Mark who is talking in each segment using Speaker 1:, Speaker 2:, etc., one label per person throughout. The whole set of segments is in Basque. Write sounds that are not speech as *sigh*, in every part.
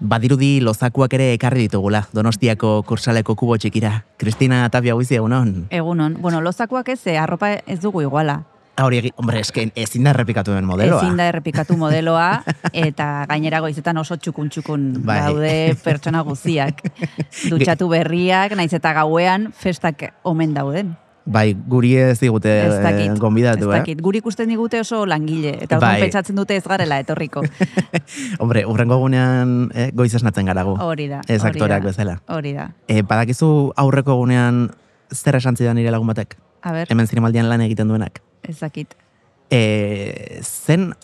Speaker 1: Badirudi lozakuak ere ekarri ditugula, donostiako kursaleko kubo txikira. Kristina Tapia guizi egunon.
Speaker 2: Egunon. Bueno, lozakuak ez, eh, arropa ez dugu iguala.
Speaker 1: Hori, egi- hombre, esken ezin da errepikatu den modeloa.
Speaker 2: Ezin da errepikatu *laughs* modeloa, eta gainera goizetan oso txukun-txukun
Speaker 1: Bai.
Speaker 2: daude pertsona guziak. *laughs* Dutxatu berriak, naiz eta gauean festak omen dauden.
Speaker 1: Bai, guri ez digute
Speaker 2: Ez dakit,
Speaker 1: eh, gonbidatu,
Speaker 2: ez
Speaker 1: eh?
Speaker 2: dakit. Guri ikusten digute oso langile, eta
Speaker 1: Bai.
Speaker 2: pentsatzen dute ez garela etorriko. *laughs*
Speaker 1: Hombre, urrengo gunean eh, goiz esnatzen garagu.
Speaker 2: Hori da.
Speaker 1: Ez aktoreak bezala.
Speaker 2: Hori da.
Speaker 1: E, badakizu aurreko egunean zer esan zidan nire lagun batek?
Speaker 2: A ber,
Speaker 1: Hemen zinemaldian lan egiten duenak.
Speaker 2: ez dakit.
Speaker 1: E, zen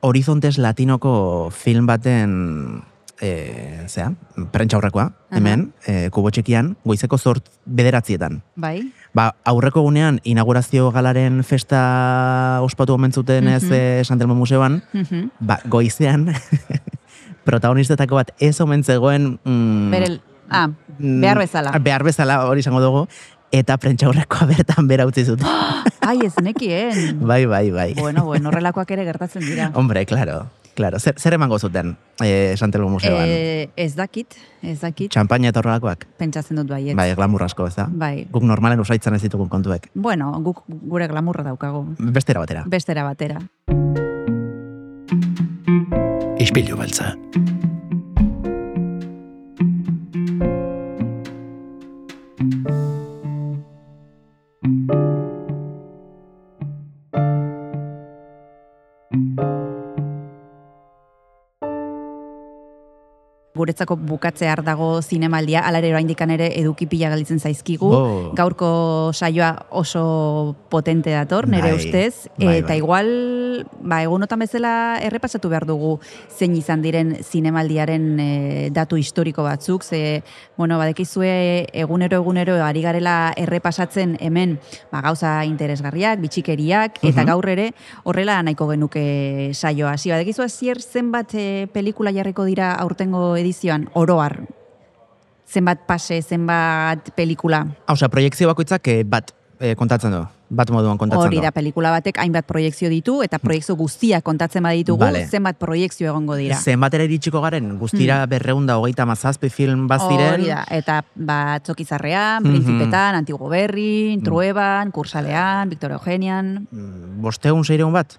Speaker 1: Horizontes Latinoko film baten e, zea, prentsa aurrekoa, hemen, e, kubo txikian, goizeko zort bederatzietan.
Speaker 2: Bai?
Speaker 1: Ba, aurreko egunean inaugurazio galaren festa ospatu omen zuten ez
Speaker 2: Mhm.
Speaker 1: eh, San Telmo Museoan,
Speaker 2: Mhm.
Speaker 1: ba, goizean *laughs* protagonistetako bat ez omen zegoen... Mm,
Speaker 2: Bere, ah,
Speaker 1: mm,
Speaker 2: behar bezala.
Speaker 1: Behar bezala hori izango dugu, eta prentsa aurrekoa *laughs* bertan bera utzi zuten. *gasps*
Speaker 2: Ai, ez nekien.
Speaker 1: bai, bai, bai.
Speaker 2: Bueno, bueno, horrelakoak ere gertatzen dira.
Speaker 1: Hombre, claro, claro. Zer, zer emango zuten eh, San Telmo Museoan?
Speaker 2: Eh, ez dakit, ez dakit,
Speaker 1: Champaña eta horrelakoak?
Speaker 2: pentsatzen dut baiet.
Speaker 1: Bai, glamur asko, ez da?
Speaker 2: Bai.
Speaker 1: Guk normalen usaitzen ez ditugun kontuek.
Speaker 2: Bueno, guk gure glamurra daukagu.
Speaker 1: Bestera batera.
Speaker 2: Bestera batera.
Speaker 3: Ispilu beltza.
Speaker 2: Guretzako bukatzear dago zinemaldia, alare oraindikan ere eduki pila galitzen zaizkigu.
Speaker 1: Oh.
Speaker 2: Gaurko saioa oso potente dator, nire
Speaker 1: Bai,
Speaker 2: ustez.
Speaker 1: bai,
Speaker 2: eta
Speaker 1: bai.
Speaker 2: igual, ba, egunotan bezala errepasatu behar dugu zein izan diren zinemaldiaren eh, datu historiko batzuk, ze, bueno, badekizue egunero egunero ari garela errepasatzen hemen ba, gauza interesgarriak, bitxikeriak, eta
Speaker 1: Mhm.
Speaker 2: gaur ere horrela nahiko genuke saioa. Hasi badekizu zier zenbat eh, pelikula jarriko dira aurtengo edizioan, oroar. Zenbat pase, zenbat pelikula.
Speaker 1: Hauza, proiektzio bakoitzak eh, bat eh, kontatzen du. Bat moduan kontatzen
Speaker 2: Hori da, pelikula batek hainbat proiektzio ditu, eta proiektzio guztiak kontatzen baditugu,
Speaker 1: Vale.
Speaker 2: zenbat proiektzio egongo dira.
Speaker 1: Zenbatera iritsiko garen, guztira berreunda hogeita mazazpi film baziren.
Speaker 2: Hori da, eta ba, txokizarrean,
Speaker 1: Mhm.
Speaker 2: Principetan, Antigo Berrin, Trueban, Kursalean, Victoria Eugenian,
Speaker 1: Mm, Bosteun seireun bat?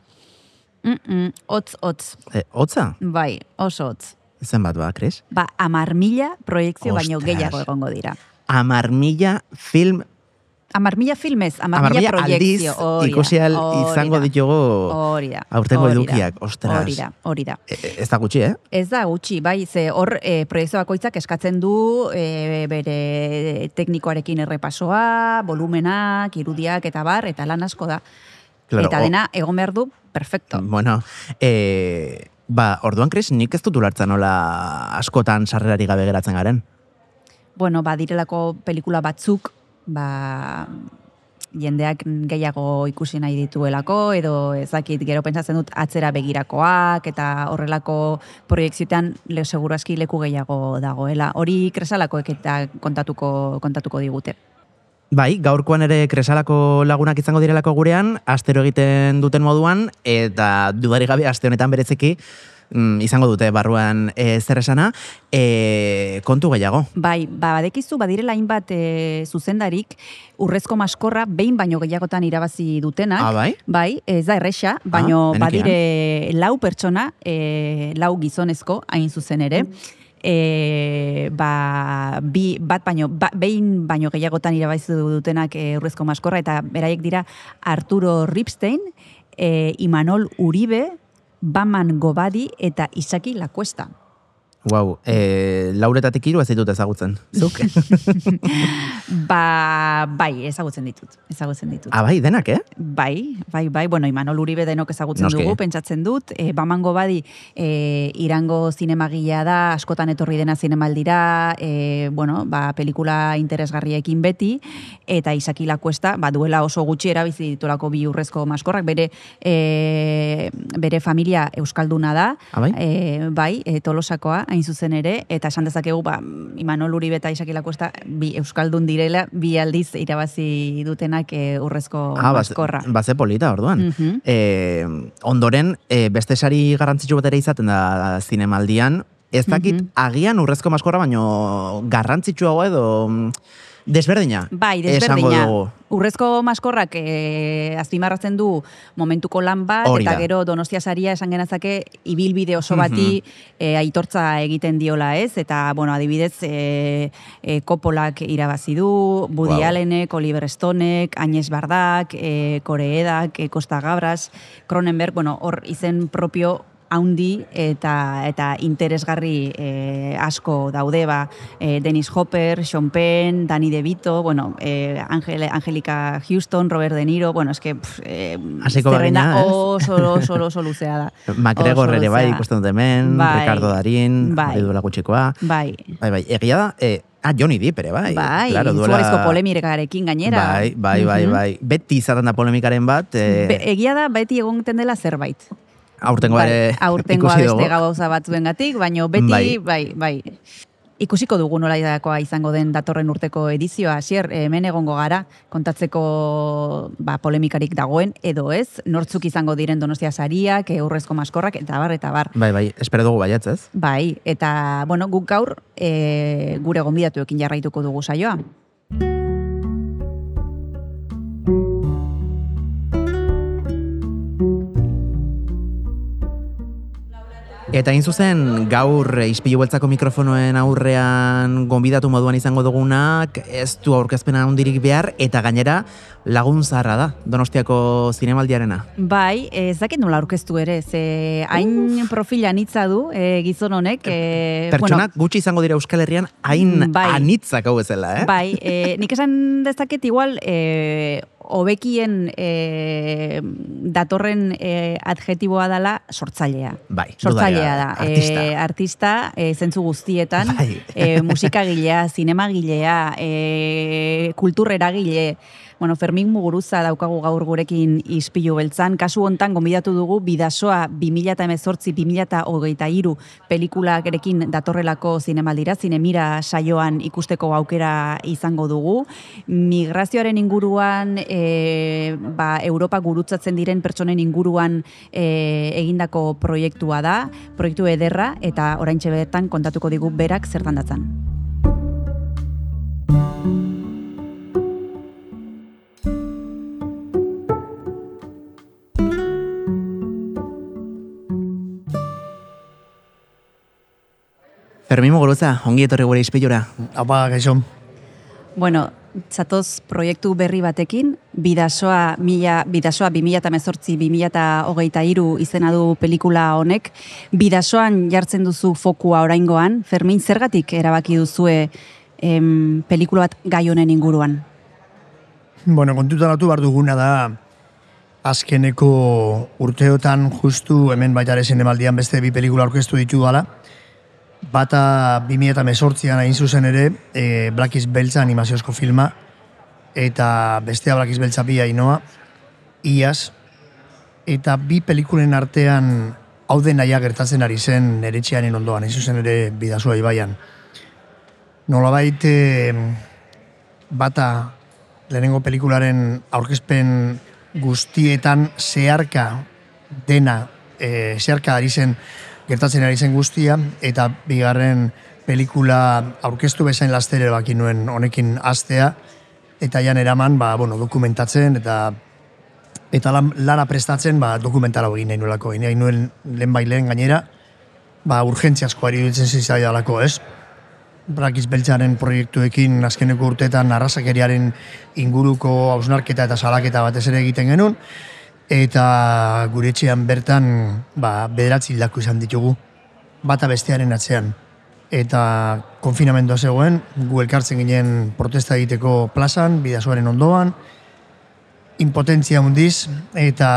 Speaker 2: mm -mm, otz, otz,
Speaker 1: E, hotza?
Speaker 2: bai, oso otz.
Speaker 1: Zenbat ba, Kris?
Speaker 2: Ba, amar mila proiektzio baino gehiago egongo dira.
Speaker 1: Amar mila film,
Speaker 2: Amar mila filmez, amar
Speaker 1: amar
Speaker 2: mila
Speaker 1: aldiz
Speaker 2: proiektzio. da,
Speaker 1: ikusi al izango ditugu aurtengo edukiak, ostras.
Speaker 2: Hori da, hori da.
Speaker 1: E, e, ez da gutxi, eh?
Speaker 2: Ez da gutxi, bai, ze hor e, proiektu bakoitzak eskatzen du e, bere teknikoarekin errepasoa, volumenak, irudiak eta bar, eta lan asko da.
Speaker 1: Claro,
Speaker 2: eta dena egon behar du, perfecto.
Speaker 1: Bueno, e, ba, orduan, Kris, nik ez dut ulertzen nola askotan sarrerari gabe geratzen garen.
Speaker 2: Bueno, ba, direlako pelikula batzuk, ba, jendeak gehiago ikusi nahi dituelako, edo ezakit gero pentsatzen dut atzera begirakoak, eta horrelako proiektzioetan le seguru aski leku gehiago dagoela. Hori kresalakoek eta kontatuko, kontatuko digute.
Speaker 1: Bai, gaurkoan ere kresalako lagunak izango direlako gurean, astero egiten duten moduan, eta dudari gabe aste honetan bereziki mm, izango dute barruan e, zer esana, e, kontu gehiago.
Speaker 2: Bai, ba, badekizu, badirela hainbat e, zuzendarik, urrezko maskorra behin baino gehiagotan irabazi dutenak.
Speaker 1: Ah, bai?
Speaker 2: Bai, ez da erresa, baino
Speaker 1: benekian.
Speaker 2: badire lau pertsona, e, lau gizonezko, hain zuzen ere, e, ba, bi, bat baino, ba, behin baino gehiagotan irabazi dutenak e, urrezko maskorra, eta beraiek dira Arturo Ripstein, e, Imanol Uribe, Baman Gobadi eta Isaki Lakuesta.
Speaker 1: Wow, e, lauretatik hiru ez ditut ezagutzen. Zuk? *laughs*
Speaker 2: Ba, bai, ezagutzen ditut, ezagutzen ditut.
Speaker 1: ah, bai, denak, eh?
Speaker 2: Bai, bai, bai, bueno, Imanol Uribe denok ezagutzen
Speaker 1: Noski.
Speaker 2: dugu, pentsatzen dut, e, bamango badi e, irango zinemagilea da, askotan etorri dena zinemaldira, e, bueno, ba, pelikula interesgarriekin beti, eta Isaki Lakuesta, ba, duela oso gutxi erabizi ditulako bi urrezko maskorrak, bere, e, bere familia euskalduna da,
Speaker 1: Ah, bai?
Speaker 2: e, bai, e, tolosakoa, hain zuzen ere, eta esan dezakegu, ba, Imanol Uribe eta Isaki Lakuesta, bi euskaldun direla, bi aldiz irabazi dutenak e, urrezko
Speaker 1: Ah,
Speaker 2: maskorra.
Speaker 1: baze polita, orduan.
Speaker 2: Mhm.
Speaker 1: e, ondoren, e, beste sari garrantzitsu bat ere izaten da zinemaldian, ez dakit
Speaker 2: Mhm.
Speaker 1: agian urrezko maskorra, baino garrantzitsuago edo mm, desberdina.
Speaker 2: Bai, desberdina. Urrezko maskorrak e, azpimarratzen du momentuko lan bat,
Speaker 1: Hori
Speaker 2: eta gero donostia saria esan genazake ibilbide oso bati e, aitortza egiten diola ez, eta bueno, adibidez e, e, Kopolak irabazi du, Woody
Speaker 1: Wow.
Speaker 2: Allenek, Oliver Stonek, Agnes Bardak, e, Koreedak, e, Costa Gabras, Cronenberg, bueno, hor izen propio haundi eta eta interesgarri eh, asko daude ba eh, Dennis Hopper, Sean Penn, Danny DeVito, bueno, eh, Angel, Angelica Houston, Robert De Niro, bueno, eske pff, eh,
Speaker 1: Hasiko
Speaker 2: zerrenda oso oso oso luzea da. *laughs*
Speaker 1: McGregor
Speaker 2: Oso
Speaker 1: ere bai, ikusten dut hemen,
Speaker 2: Bai.
Speaker 1: Ricardo Darín,
Speaker 2: Bai.
Speaker 1: hori duela gutxikoa.
Speaker 2: Bai.
Speaker 1: Bai, bai, egia da, eh, ah, Johnny Depp ere, bai.
Speaker 2: Bai,
Speaker 1: Claro,
Speaker 2: izugarrizko polemikarekin gainera.
Speaker 1: Bai, bai, bai, bai. Beti izaten da polemikaren bat, eh,
Speaker 2: Be- egia da beti egonten dela zerbait.
Speaker 1: Aurtengo ere
Speaker 2: aurtengoa beste gauza batzuengatik, baino beti
Speaker 1: Bai.
Speaker 2: bai, bai. Ikusiko dugu nolaidakoa izango den datorren urteko edizioa, hasier hemen egongo gara kontatzeko ba, polemikarik dagoen edo ez, nortzuk izango diren Donostia sariak, eurrezko maskorrak eta bar eta bar.
Speaker 1: Bai, bai, espero dugu baietz, ez?
Speaker 2: Bai, eta bueno, guk gaur e, gure gonbidatuekin jarraituko dugu saioa.
Speaker 1: Eta hain zuzen, gaur eh, ispilu beltzako mikrofonoen aurrean gonbidatu moduan izango dugunak, ez du aurkezpena handirik behar, eta gainera lagun zaharra da, Donostiako zinemaldiarena.
Speaker 2: Bai, ez dakit nola aurkeztu ere, ze hain profila anitza du e, gizon honek. E,
Speaker 1: Pertsonak gutxi izango dira Euskal Herrian, hain
Speaker 2: Bai.
Speaker 1: anitzak hau bezala, eh?
Speaker 2: Bai, e, nik esan dezaket igual e, hobekien e, datorren e, adjetiboa dela sortzailea.
Speaker 1: Bai,
Speaker 2: Sortzailea da.
Speaker 1: artista.
Speaker 2: E, artista e, zentzu guztietan,
Speaker 1: Bai.
Speaker 2: e, musikagilea, *laughs* zinemagilea, e, kultureragile, Bueno, Fermin Muguruza daukagu gaur gurekin ispilu beltzan. Kasu hontan gonbidatu dugu Bidasoa 2018-2023 pelikularekin datorrelako zinemaldira, zinemira saioan ikusteko aukera izango dugu. Migrazioaren inguruan, e, ba, Europa gurutzatzen diren pertsonen inguruan e, egindako proiektua da, proiektu ederra, eta oraintxe bertan kontatuko digu berak zertan datzan.
Speaker 1: Fermin Muguruza, ongi etorri gure ispilura.
Speaker 4: Apa, gaixo.
Speaker 2: Bueno, zatoz proiektu berri batekin, Bidasoa, mila, Bidasoa 2018-2023 izena du pelikula honek. Bidasoan jartzen duzu fokua oraingoan, Fermin, zergatik erabaki duzue em, pelikula bat gai honen inguruan?
Speaker 4: Bueno, kontutan hartu behar duguna da azkeneko urteotan justu hemen baita ere zinemaldian beste bi pelikula aurkeztu ditu gala. Bata 2018an hain zuzen ere, e, Blackies Beltza animaziozko filma, eta bestea Blackies Beltza bi ainoa, iaz, eta bi pelikulen artean hau den naia gertatzen ari zen nere etxearen ondoan, hain zuzen ere bidazua ibaian. Nolabait eh, bata lehenengo pelikularen aurkezpen guztietan zeharka dena, e, zeharka ari zen, gertatzen ari zen guztia, eta bigarren pelikula aurkeztu bezain lastere baki nuen honekin astea, eta jan eraman, ba, bueno, dokumentatzen, eta eta lan, lana prestatzen, ba, dokumentala egin nahi nuelako, nahi nuen lehen bai gainera, ba, urgentziazko ari dutzen zizaidalako, ez? Brakiz Beltzaren proiektuekin azkeneko urteetan arrasakeriaren inguruko hausnarketa eta salaketa batez ere egiten genuen, eta gure etxean bertan ba, bederatzi hildako izan ditugu, bata bestearen atzean. Eta konfinamendua zegoen, gu elkartzen ginen protesta egiteko plazan, bidazoaren ondoan, impotentzia hundiz, eta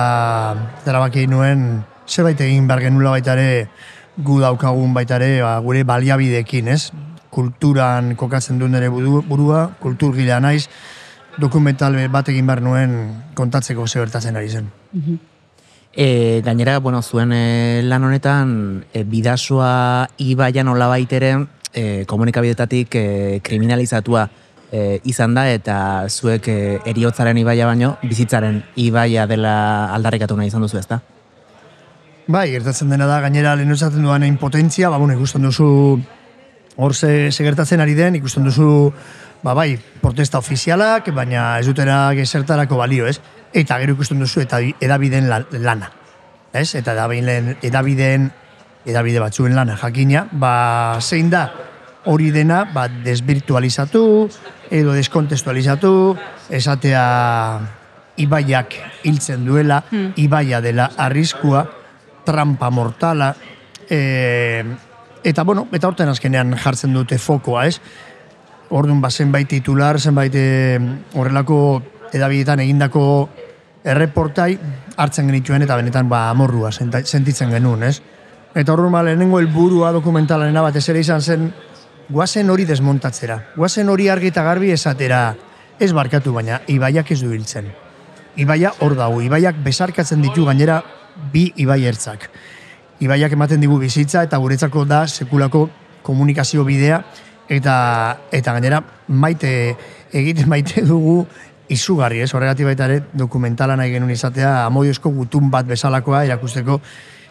Speaker 4: erabaki nuen zerbait egin behar genula baita ere gu daukagun baita ere ba, gure baliabideekin, ez? Kulturan kokatzen duen budu- burua, kulturgilea naiz, dokumental bat egin behar nuen kontatzeko ze gertatzen ari zen.
Speaker 1: E, gainera, bueno, zuen e, lan honetan, e, bidasoa ibaian olabait ere, e, komunikabidetatik e, kriminalizatua e, izan da, eta zuek e, eriotzaren ibaia baino, bizitzaren ibaia dela aldarrikatu nahi izan duzu, ezta?
Speaker 4: Bai, gertatzen dena da, gainera lehen esaten duan impotentzia, ba, bueno, ikusten duzu hor ze, ze gertatzen ari den, ikusten duzu, ba, bai, protesta ofizialak, baina ez dutera gezertarako balio, ez? Eta gero ikusten duzu, eta edabideen la- lana, ez? Eta edabideen, edabideen, edabide batzuen lana jakina, ba, zein da, hori dena, ba, desvirtualizatu, edo deskontestualizatu, esatea ibaiak hiltzen duela, ibaia dela arriskua, trampa mortala, e, eta bueno, eta horten azkenean jartzen dute fokoa, ez? Orduan, ba, zenbait titular, zenbait e, horrelako edabidetan egindako erreportai hartzen genituen eta benetan ba, amorrua sentitzen genuen, ez? Eta orduan, ba, lehenengo helburua dokumentalena batez ere izan zen guazen hori desmontatzera. Guazen hori argi eta garbi esatera ez barkatu baina, ibaiak ez du hiltzen. Ibaia hor dago, ibaiak besarkatzen ditu gainera bi ibai ertzak. Ibaiak ematen digu bizitza eta guretzako da sekulako komunikazio bidea eta eta gainera maite egiten maite *laughs* dugu izugarri, ez? Horregatik baita ere dokumentala nahi genuen izatea amodiozko gutun bat bezalakoa erakusteko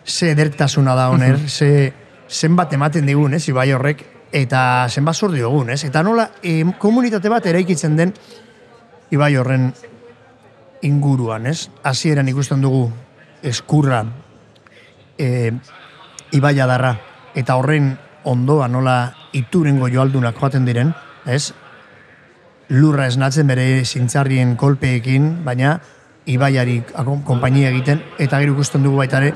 Speaker 4: ze edertasuna da honer, ze zenbat ematen digun, ez? Ibai horrek eta zenbat zor diogun, ez? Eta nola em, komunitate bat eraikitzen den ibai horren inguruan, ez? Hasieran ikusten dugu eskurra e, ibaia darra eta horren ondoa nola iturengo joaldunak joaten diren, ez? Lurra esnatzen bere zintzarrien kolpeekin, baina ibaiari konpainia egiten, eta gero ikusten dugu baita ere,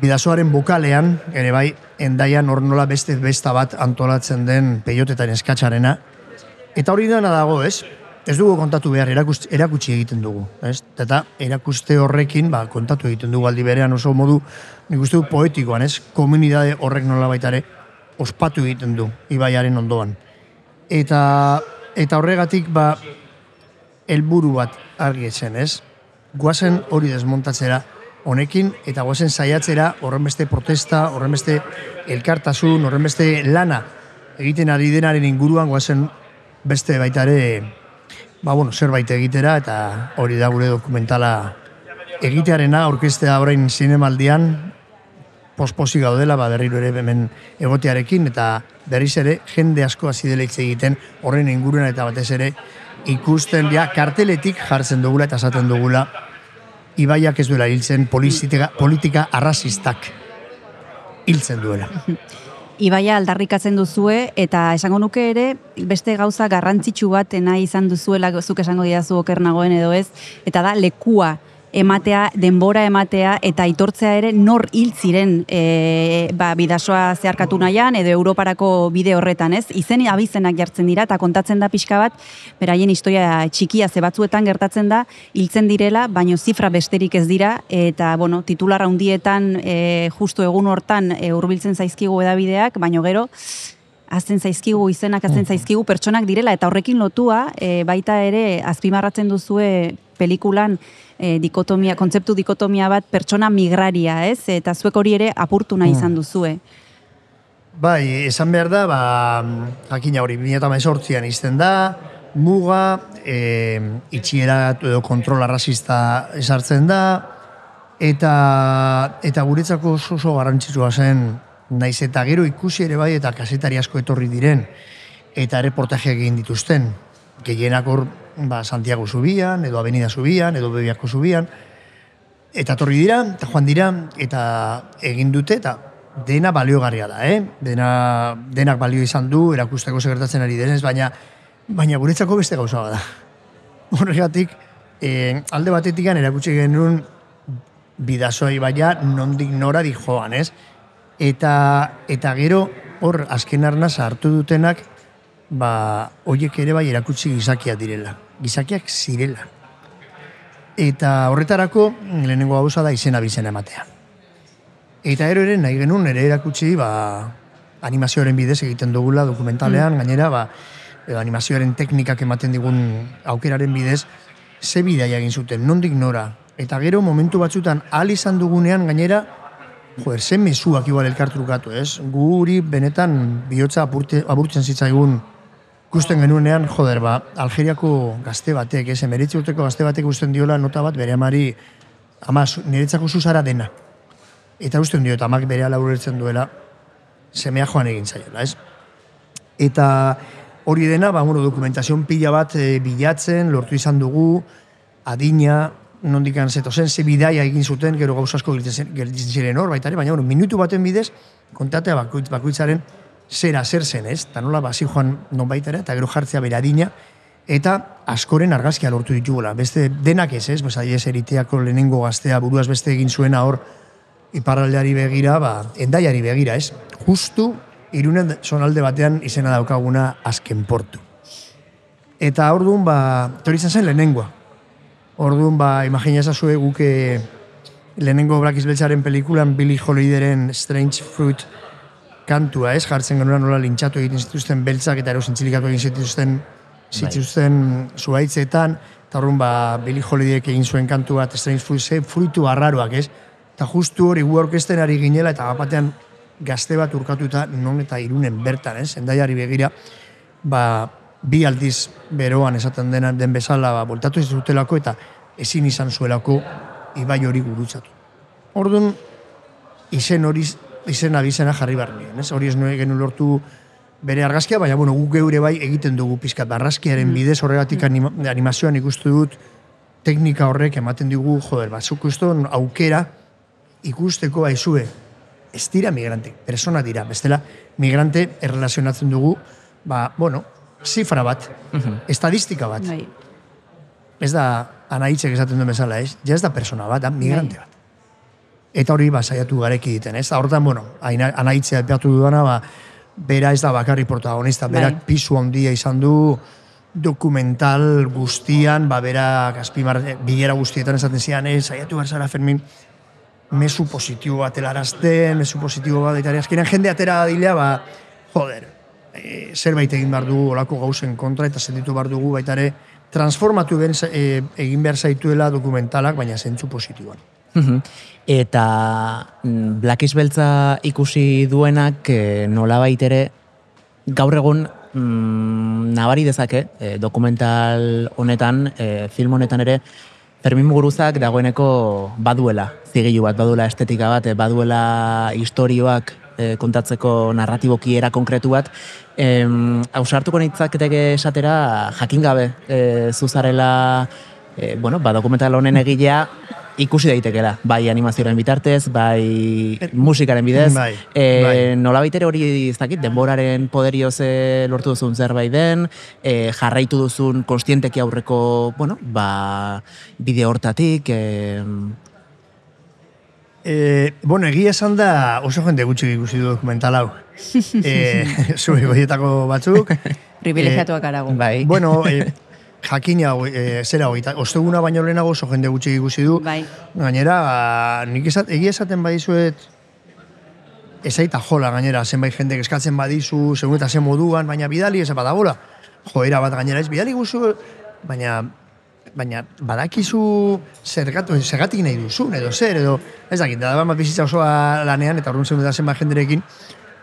Speaker 4: bidazoaren bukalean, ere bai, endaian hor nola beste besta bat antolatzen den peiotetan eskatxarena, Eta hori dena dago, ez? Ez dugu kontatu behar, erakust, erakutsi egiten dugu, ez? Eta erakuste horrekin, ba, kontatu egiten dugu aldi berean oso modu, nik uste du poetikoan, ez? Komunidade horrek nola baitare ospatu egiten du, ibaiaren ondoan. Eta, eta horregatik, ba, helburu bat argi etzen, ez? Guazen hori desmontatzera honekin, eta guazen saiatzera horren beste protesta, horren beste elkartasun, horren beste lana egiten ari denaren inguruan guazen beste baita ere ba, bueno, zerbait egitera eta hori da gure dokumentala egitearena orkestea orain zinemaldian posposi gaudela ba, berriro ere hemen egotearekin eta berriz ere jende asko hasi dela hitz egiten horren inguruan eta batez ere ikusten ja karteletik jartzen dugula eta esaten dugula ibaiak ez duela hiltzen politika, politika arrasistak hiltzen duela. *laughs*
Speaker 2: Ibaia aldarrikatzen duzue eta esango nuke ere beste gauza garrantzitsu bat nahi izan duzuela zuk esango didazu oker nagoen edo ez eta da lekua ematea, denbora ematea eta aitortzea ere nor hil ziren e, ba, bidasoa zeharkatu nahian edo Europarako bide horretan, ez? Izen abizenak jartzen dira eta kontatzen da pixka bat, beraien historia txikia ze batzuetan gertatzen da, hiltzen direla, baino zifra besterik ez dira, eta, bueno, titular handietan e, justu egun hortan e, hurbiltzen zaizkigu edabideak, baino gero, azten zaizkigu izenak, azten zaizkigu pertsonak direla, eta horrekin lotua, e, baita ere, azpimarratzen duzue pelikulan e, dikotomia, kontzeptu dikotomia bat pertsona migraria, ez? Eta zuek hori ere apurtu nahi izan duzue.
Speaker 4: Bai, esan behar da, ba, jakina hori, 2018an izten da, muga, e, itxiera edo kontrola rasista esartzen da, eta, eta guretzako oso oso garrantzitsua zen, naiz eta gero ikusi ere bai eta kasetari asko etorri diren, eta reportaje egin dituzten, gehienak hor, ba, Santiago Zubian, edo Avenida Zubian, edo Bebiako Zubian, eta torri dira, eta joan dira, eta egin dute, eta dena baliogarria da, eh? Dena, denak balio izan du, erakusteko segertatzen ari denez, baina, baina guretzako beste gauza da. *laughs* Horregatik, eh, alde batetik erakutsi genuen bidazoa ibaia nondik nora di joan, ez? Eta, eta gero, hor, azken arnaz hartu dutenak, ba, hoiek ere bai erakutsi gizakiak direla. Gizakiak zirela. Eta horretarako, lehenengo gauza da izena bizena ematea. Eta ero ere nahi genuen ere erakutsi, ba, animazioaren bidez egiten dugula dokumentalean, gainera, ba, edo animazioaren teknikak ematen digun aukeraren bidez, ze bidaia egin zuten, nondik nora. Eta gero momentu batzutan ahal izan dugunean gainera, joder, ze mezuak igual elkartrukatu, ez? Guri benetan bihotza apurte, aburtzen zitzaigun ikusten genuenean, joder, ba, Algeriako gazte batek, ez, emeritzi urteko gazte batek usten diola nota bat bere amari, ama, niretzako zuzara dena. eta usten dio, eta amak bere ulertzen duela, semea joan egin zaiola, ez? Eta hori dena, ba, bueno, dokumentazioan pila bat e, bilatzen, lortu izan dugu, adina, nondik zeto zen, ze bidaia egin zuten, gero gauza asko gelditzen ziren hor, baita ere, baina bueno, minutu baten bidez, kontatea bakuitz, bakuitzaren zera zer zen, ez? Eta nola, basi joan non baita ere, eta gero jartzea bere adina, eta askoren argazkia lortu ditugula. Beste denak ez, ez? Pues, ez eriteako lehenengo gaztea buruaz beste egin zuena hor, iparraldeari begira, ba, endaiari begira, ez? Justu, irunen sonalde batean izena daukaguna azken portu. Eta orduan, ba, tori zen lehenengoa, Orduan, ba, imagina ezazue guke lehenengo Black Beltzaren pelikulan Billy Holidayren Strange Fruit kantua, ez? Jartzen genuen nola lintxatu egiten zituzten beltzak eta erosin txilikatu egin zituzten zituzten zuaitzetan, eta orduan, ba, Billy Holidayek egin zuen kantu bat Strange Fruit, fruitu arraruak, ez? Eta justu hori gu orkesten ari ginela eta batean gazte bat urkatuta non eta irunen bertan, ez? Endaiari begira, ba, bi aldiz beroan esaten dena den bezala ba, voltatu ez zutelako eta ezin izan zuelako ibai hori gurutzatu. Orduan, izen hori, izen abizena jarri barnien, ez? Hori ez nuen genuen lortu bere argazkia, baina bueno, guk geure bai egiten dugu pizkat barrazkiaren mm. bidez horregatik anima, animazioan ikustu dut teknika horrek ematen digu, joder, batzuk uston aukera ikusteko aizue, ez dira migrante, persona dira, bestela migrante errelazionatzen dugu, ba, bueno, zifra bat, estadistika bat.
Speaker 2: Bai.
Speaker 4: Ez da anaitzek esaten duen bezala, ez? Ja ez da persona bat, da migrante
Speaker 2: Bai.
Speaker 4: bat. Eta hori ba, saiatu gareki egiten, ez? Hortan, bueno, anaitzea epeatu dudana, ba, bera ez da bakarri protagonista,
Speaker 2: Bai.
Speaker 4: berak pisu handia izan du dokumental guztian, ba, berak azpimar, bilera guztietan esaten zian, ez, saiatu behar zara, Fermin, mesu positibo bat helarazten, mesu positibo bat, eta azkenean jende atera dilea, ba, joder, e, zerbait egin behar dugu olako gauzen kontra, eta sentitu behar dugu baita ere, transformatu ben, e, egin behar zaituela dokumentalak, baina zentzu positiboan.
Speaker 1: Eta mm, Black is Beltza ikusi duenak e, nolabait ere gaur egun mm, nabari dezake e, dokumental honetan, e, film honetan ere Fermin Muguruzak dagoeneko baduela, zigilu bat, baduela estetika bat, e, baduela historioak e, kontatzeko narratiboki era konkretu bat, em, ausartuko nitzaketeke esatera jakin gabe e, zuzarela e, bueno, ba, dokumental honen egilea ikusi daitekela, bai animazioaren bitartez, bai musikaren bidez,
Speaker 4: Bai,
Speaker 1: e,
Speaker 4: bai.
Speaker 1: nolabait ere hori ez dakit, denboraren poderioz e, lortu duzun zerbait den, e, jarraitu duzun konstienteki aurreko, bueno, ba, bide hortatik, e,
Speaker 4: E, bueno, egia esan da oso jende gutxi ikusi du dokumental hau. *laughs* e, *laughs* zure goietako batzuk.
Speaker 2: Privilegiatuak arago.
Speaker 1: bai.
Speaker 4: Bueno, e, *laughs* jakina, e, zera hori, osteguna baino lehenago oso jende gutxi ikusi du.
Speaker 2: Bai.
Speaker 4: Gainera, nik esat, egia esaten badizuet, ezaita jola gainera, zenbait jende eskatzen badizu, segun eta zen moduan, baina bidali ez badagola. Joera bat gainera ez, bidali guzu, baina baina badakizu zergatu, zergatik nahi duzun, edo zer, edo ez dakit, da bat bizitza osoa lanean, eta horren da zenbait jenderekin,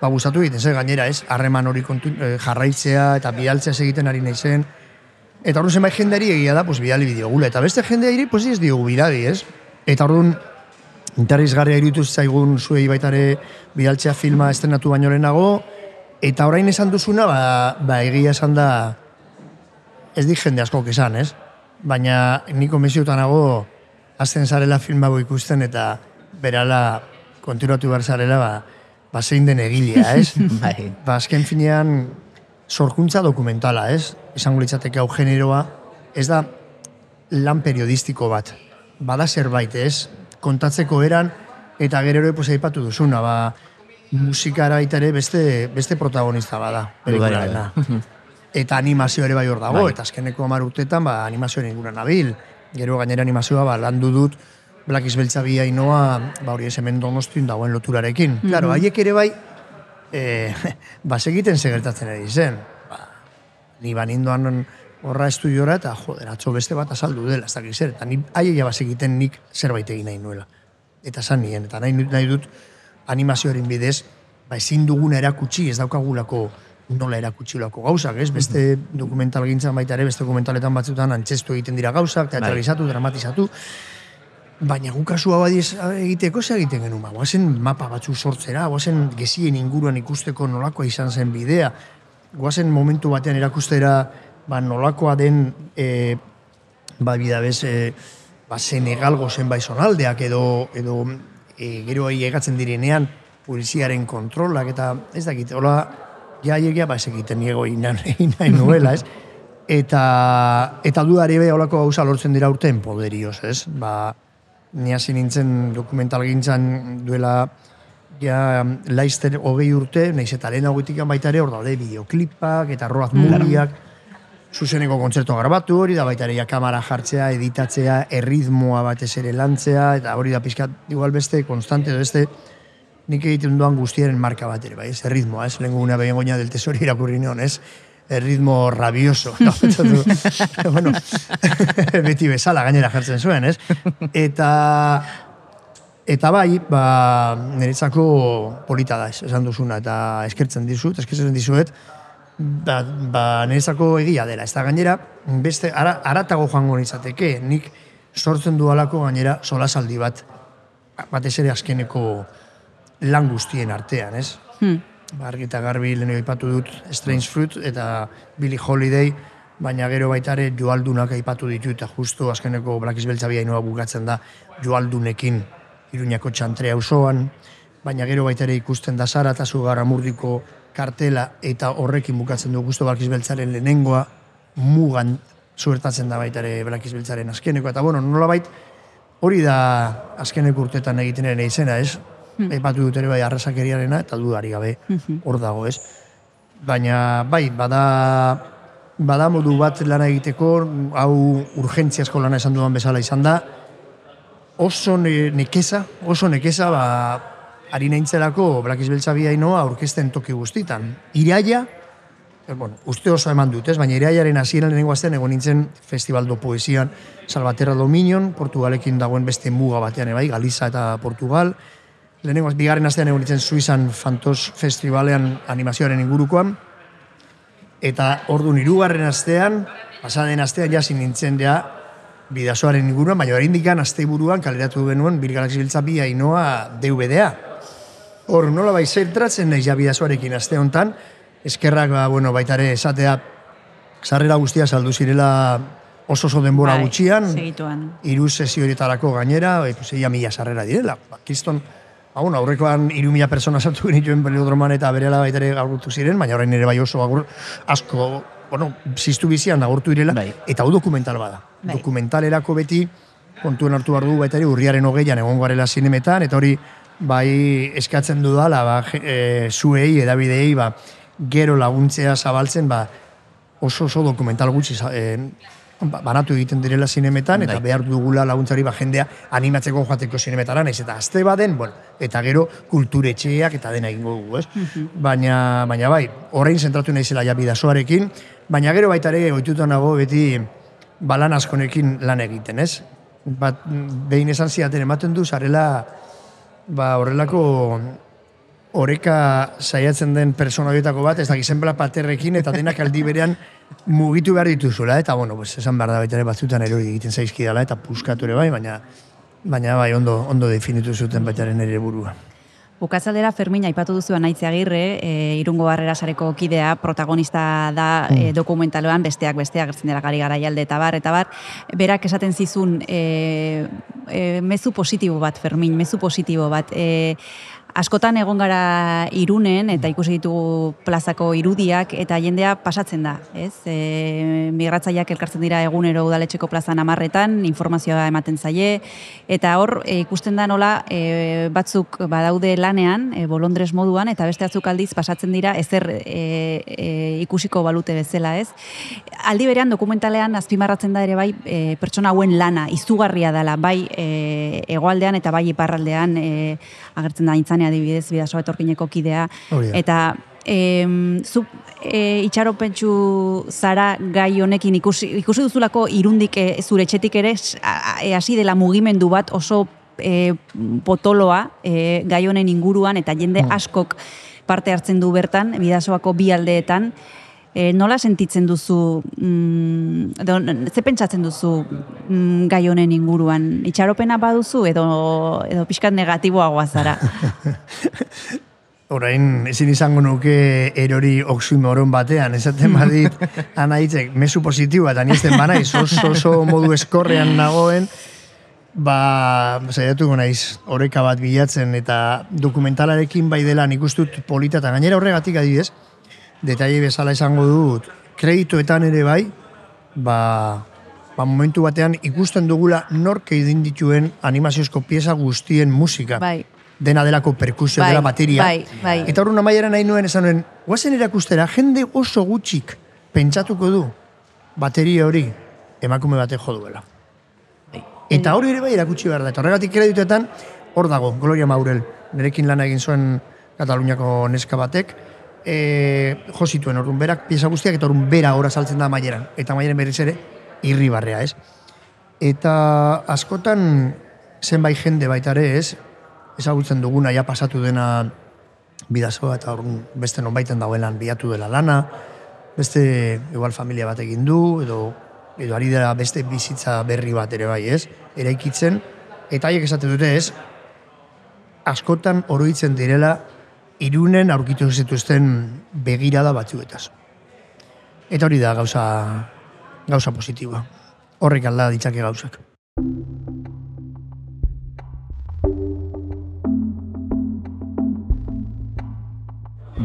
Speaker 4: ba, gustatu egiten zen gainera, ez? Harreman hori kontu, eh, jarraitzea eta bidaltzea egiten ari nahi zen. Eta horren zenbait jenderi egia da, pues, bidali bideogula. Eta beste jendeari, pues, ez diogu bidali, ez? Eta horren interesgarria iruditu zaigun zuei baitare bidaltzea filma estrenatu baino lehenago, eta orain esan duzuna, ba, ba egia esan da, ez di jende askok esan, ez? Baina niko mesiotan nago, azten zarela film hau ikusten, eta berala kontinuatu behar zarela, ba, ba zein den egilea, ez? *laughs*
Speaker 1: bai.
Speaker 4: ba, azken finean, sorkuntza dokumentala, ez? Esango litzateke hau generoa, ez da lan periodistiko bat. Bada zerbait, ez? Kontatzeko eran, eta gero ere pues, aipatu duzuna, ba, musikara baita ere beste, beste protagonista bada, pelikularena. *laughs* Eta animazio ere bai hor dago,
Speaker 1: Bai.
Speaker 4: eta azkeneko hamar urtetan ba, animazioaren inguruan nabil. Gero gainera animazioa ba, landu dut Black is Beltza bi hainoa, ba hori ez hemen donostin dagoen loturarekin. Claro, haiek ere bai, e, *laughs* ba, segiten segertatzen ari zen. Ba, ni banindoan horra estudiora eta joder, atzo beste bat azaldu dela, ez dakit zer. Eta ni haiek ja bazekiten nik zerbait egin nahi nuela. Eta esan nien, eta nahi, nahi dut animazioaren bidez, ba, ezin duguna erakutsi, ez daukagulako nola erakutsilako gauzak, ez? Beste dokumental gintzan baita ere, beste dokumentaletan batzutan antzestu egiten dira gauzak, teatralizatu, dramatizatu. Baina gu kasua badiz egiteko ze egiten genuen, ba, guazen mapa batzu sortzera, guazen gezien inguruan ikusteko nolakoa izan zen bidea, guazen momentu batean erakustera ba, nolakoa den e, ba, bidabez, e, ba, Senegalgo zenbait zonaldeak edo, edo e, gero egatzen direnean poliziaren kontrolak eta ez dakit, hola, ja egia ba ez egiten niego inain *laughs* nuela, ez? Eta, eta dudari be holako gauza lortzen dira urten poderioz, ez? Ba, ni hasi nintzen dokumental gintzan duela ja laizter hogei urte, nahiz eta lehen hauetik baita ere hor daude bideoklipak eta roaz mugiak, zuzeneko kontzertu grabatu hori da baita ere ja kamera jartzea, editatzea, erritmoa batez ere lantzea, eta hori da pizkat igual beste, konstante beste, nik egiten duan guztiaren marka bat ere, bai, ez, erritmoa, ez, lehen guguna behin goina del tesori irakurri neon, ez, erritmo rabioso, no, *laughs* *laughs* bueno, *laughs* beti bezala gainera jartzen zuen, ez, eta, eta bai, ba, niretzako polita da, esan duzuna, eta eskertzen dizut, eskertzen dizuet, ba, ba niretzako egia dela, ez da gainera, beste, ara, aratago joango nitzateke, nik sortzen dualako gainera solasaldi bat, batez ere azkeneko lan guztien artean, ez?
Speaker 2: Hmm.
Speaker 4: Argi eta garbi lehen aipatu dut Strange Fruit eta Billy Holiday, baina gero baita ere joaldunak aipatu ditu eta justu azkeneko Black Beltza inoa bukatzen da joaldunekin Iruñako txantrea auzoan, baina gero baita ere ikusten da Sara eta Murdiko kartela eta horrekin bukatzen du gusto Black Beltzaren lehenengoa mugan zuertatzen da baita ere Black Beltzaren azkeneko eta bueno, nolabait hori da azkeneko urtetan egiten ere izena, ez? Hmm. Aipatu dut ere bai arrasakeriarena eta dudari gabe
Speaker 2: Mhm.
Speaker 4: hor dago, ez? Baina, bai, bada, bada modu bat lana egiteko, hau urgentziazko lana esan dudan bezala izan da, oso ne, nekeza, oso nekeza, ba, ari naintzelako Blakiz Beltza biainoa aurkezten toki guztitan. Iraia, eh, bueno, uste oso eman dut, ez? baina iraiaren hasieran lehenengo astean egon nintzen Festival do Poesian Salvaterra Dominion, Portugalekin dagoen beste muga batean, bai, Galiza eta Portugal, lehenengo, bigarren astean egon nintzen Suizan Fantos Festivalean animazioaren ingurukoan, eta ordu hirugarren astean, pasaden astean jasi nintzen ja bidasoaren inguruan, baina hori indikan aste buruan kaleratu genuen Bir Galaxy Biltza bi ainoa DVD-a. Hor, nola bai zentratzen nahi ja bidasoarekin aste hontan, eskerrak ba, bueno, baita ere esatea sarrera guztia saldu zirela oso oso denbora
Speaker 2: Bai,
Speaker 4: gutxian,
Speaker 2: Segituan.
Speaker 4: hiru sesio horietarako gainera, e, pues, mila sarrera direla. Ba, kiston, ba, bueno, aurrekoan hiru mila persona sartu genituen pelodroman eta berela baita ere agurtu ziren, baina orain ere bai oso agur, asko, bueno, ziztu bizian agurtu direla,
Speaker 1: Bai.
Speaker 4: eta hau dokumental bada.
Speaker 2: Bai.
Speaker 4: Dokumentalerako beti, kontuen hartu behar du baita ere urriaren hogeian egon garela zinemetan, eta hori bai eskatzen dudala, ba, e, zuei, edabidei, ba, gero laguntzea zabaltzen, ba, oso oso dokumental gutxi e, banatu egiten direla zinemetan, eta
Speaker 1: Bai.
Speaker 4: behar dugula laguntzari ba, jendea animatzeko joateko zinemetara, naiz eta azte baden, bueno, eta gero kulturetxeak eta dena egingo dugu, ez? baina, baina bai, orain zentratu naizela ja bidasoarekin, baina gero baita ere ohituta nago beti balan askonekin lan egiten, ez? Bat, behin esan ziaten ematen du, zarela ba, horrelako oreka saiatzen den persona horietako bat, ez da gizenbela paterrekin eta denak aldi berean mugitu behar dituzula, eta bueno, pues, esan behar da baita ere batzutan erori egiten zaizkidala, eta puskatu ere bai, baina baina bai ondo ondo definitu zuten baitaren ere burua.
Speaker 2: Bukatzaldera Fermin aipatu duzu Anaitze Agirre, e, Irungo Barrera sareko kidea, protagonista da e, dokumentaloan, besteak besteak gertzen dela gari garaialde eta bar, eta bar, berak esaten zizun e, e, mezu positibo bat, Fermin, mezu positibo bat. E, askotan egon gara irunen eta ikusi ditugu plazako irudiak eta jendea pasatzen da, ez? E, migratzaileak elkartzen dira egunero udaletxeko plazan amarretan, informazioa ematen zaie, eta hor e, ikusten da nola e, batzuk badaude lanean, e, bolondres moduan, eta beste batzuk aldiz pasatzen dira ezer e, e, ikusiko balute bezala, ez? Aldi berean dokumentalean azpimarratzen da ere bai e, pertsona hauen lana, izugarria dela, bai e, hegoaldean eta bai iparraldean e, agertzen da intzane adibidez bidasoa etorkineko kidea,
Speaker 4: Hori da.
Speaker 2: eta em, zu e, itxaropentsu zara gai honekin ikusi, ikusi duzulako irundik e, zure etxetik ere e, hasi dela mugimendu bat oso e, potoloa e, gai honen inguruan eta jende
Speaker 4: Mm.
Speaker 2: askok parte hartzen du bertan, bidasoako bi aldeetan, e, nola sentitzen duzu, mm, edo, ze pentsatzen duzu mm, gai honen inguruan? Itxaropena baduzu edo, edo pixkat negatiboagoa zara? *laughs*
Speaker 4: Orain, ezin izango nuke erori oksimoron batean, esaten badit, *laughs* anaitzek, mesu positiboa, eta nizten banaiz, oso, oso modu eskorrean nagoen, ba, saiatuko naiz, oreka bat bilatzen, eta dokumentalarekin bai dela nik dut polita, eta gainera horregatik adibidez, detaile bezala esango dut, kreditoetan ere bai, ba, ba momentu batean ikusten dugula nork egin dituen animaziozko pieza guztien musika.
Speaker 2: bai,
Speaker 4: dena delako perkusio
Speaker 2: Bai,
Speaker 4: dela bateria.
Speaker 2: bai, bai.
Speaker 4: Eta horren amaiera nahi nuen esan nuen, guazen erakustera, jende oso gutxik pentsatuko du bateria hori emakume batek jo duela. Eta hori ere bai erakutsi behar da. Eta horregatik kredituetan, hor dago, Gloria Maurel, nerekin lana egin zuen Kataluniako neska batek, e, jo zituen orduan berak, pieza guztiak, eta orduan bera ora saltzen da maieran. Eta maieran berriz ere, irribarrea, ez? Eta askotan zenbait jende baita ere, ez? Ezagutzen duguna ja pasatu dena bidazoa eta orduan beste nonbaiten dagoelan bilatu dela lana, beste igual familia bat egin du, edo edo ari dela beste bizitza berri bat ere bai, ez? Eraikitzen, eta haiek esate dute, ez? Askotan oroitzen direla irunen aurkitu zituzten begirada batzuetaz. Eta hori da gauza, gauza positiboa. Horrek alda ditzake gauzak.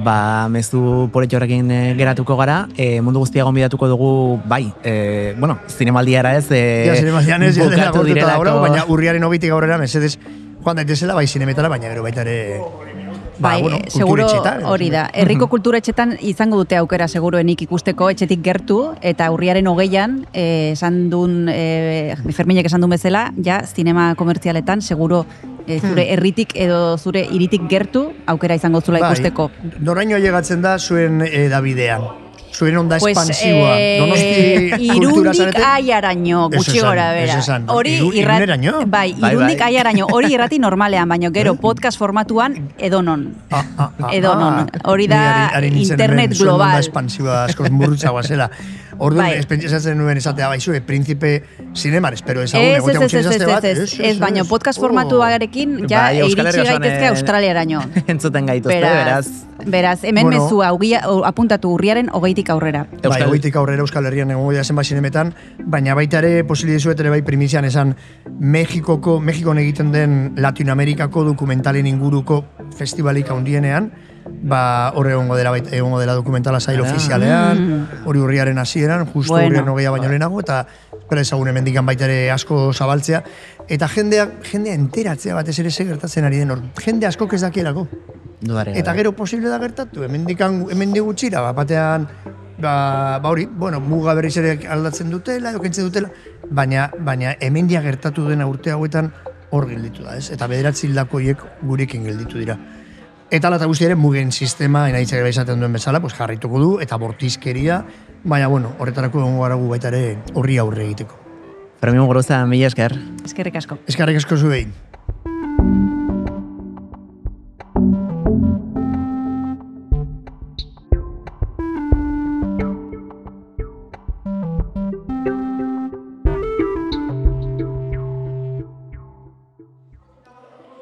Speaker 1: Ba, mezu poretxo horrekin eh, geratuko gara, e, mundu guztia gonbidatuko dugu, bai, e, bueno, zinemaldiara ez, e,
Speaker 4: Ja, zinemaz, ez,
Speaker 1: bukatu direlako-
Speaker 4: baina urriaren hogetik aurrera, mesedez, joan daitezela, bai zinemetara, baina gero baita ere, ba,
Speaker 2: bai,
Speaker 4: bueno,
Speaker 2: eh, seguro hori da. Herriko kulturetxetan izango dute aukera seguruenik ikusteko etxetik gertu eta urriaren hogeian eh, esan duen, eh, Ferminek esan duen bezala, ja, zinema komertzialetan seguro eh, zure herritik edo zure iritik gertu aukera izango zula ikusteko.
Speaker 4: Bai, noraino llegatzen da zuen eh, Davidean? Zuen onda
Speaker 2: Pues,
Speaker 4: espansiboa.
Speaker 2: eh,
Speaker 4: Donosti
Speaker 2: irundik
Speaker 4: zarete?
Speaker 2: aiaraino, gutxi gora bera. Hori irrat-
Speaker 4: iruneraino?
Speaker 2: Bai,
Speaker 1: Bai,
Speaker 2: irundik
Speaker 1: bai.
Speaker 2: aiaraino. Hori irrati normalean, baino gero podcast formatuan edonon.
Speaker 4: Ah, ah, ah,
Speaker 2: Edonon. Hori da
Speaker 4: ari- ari
Speaker 2: internet
Speaker 4: hemen, zuen onda
Speaker 2: global.
Speaker 4: espansiboa askoz murrutzagoa zela. *laughs* Orduan,
Speaker 2: Bai.
Speaker 4: ez pentsatzen nuen esatea, bai, zue, príncipe zineman, espero ezagun,
Speaker 2: Ez,
Speaker 4: egotea
Speaker 2: ez, ez,
Speaker 4: gutxien
Speaker 2: ez, ez,
Speaker 4: bat,
Speaker 2: ez, ez, baino podcast
Speaker 4: Oh.
Speaker 2: formatuarekin ja
Speaker 1: Bai,
Speaker 2: iritsi gaitezke
Speaker 1: eh,
Speaker 2: Australiaraino. *laughs*
Speaker 1: entzuten gaituzte, beraz.
Speaker 2: beraz, hemen
Speaker 4: Bueno.
Speaker 2: mezu augia, o, apuntatu urriaren hogeitik aurrera.
Speaker 4: Bai,
Speaker 1: Euskal-
Speaker 4: goitik aurrera Euskal Herrian egongo dira zenbait zinemetan, baina baita ere posible dizuet ere bai primizian esan Mexikoko, Mexikon egiten den Latinoamerikako dokumentalen inguruko festivalik handienean, ba hor egongo dela baita egongo dela dokumentala sail ofizialean, hori urriaren hasieran, justu
Speaker 2: Bueno.
Speaker 4: urriaren hogeia baino lehenago eta espero ezagun hemendikan baita ere asko zabaltzea eta jendea jendea enteratzea batez ere ze gertatzen ari den hor. Jende asko ez dakielako.
Speaker 1: Dudarik
Speaker 4: Eta
Speaker 1: gabe.
Speaker 4: gero posible da gertatu, hemendikan hemendi gutxira, ba, batean ba, ba hori, bueno, muga berriz ere aldatzen dutela, edo kentzen dutela, baina baina hemendia gertatu dena urte hauetan hor gelditu da, ez? Eta bederatzi hildako hiek gurekin gelditu dira. Eta lata guzti ere mugen sistema, enaitzak ere izaten duen bezala, pues jarrituko du, eta bortizkeria, baina bueno, horretarako egongo gara gu baita ere horri aurre egiteko.
Speaker 1: Fermin Muguruza, mila esker.
Speaker 2: Eskerrik asko.
Speaker 4: Eskarrik asko zuei.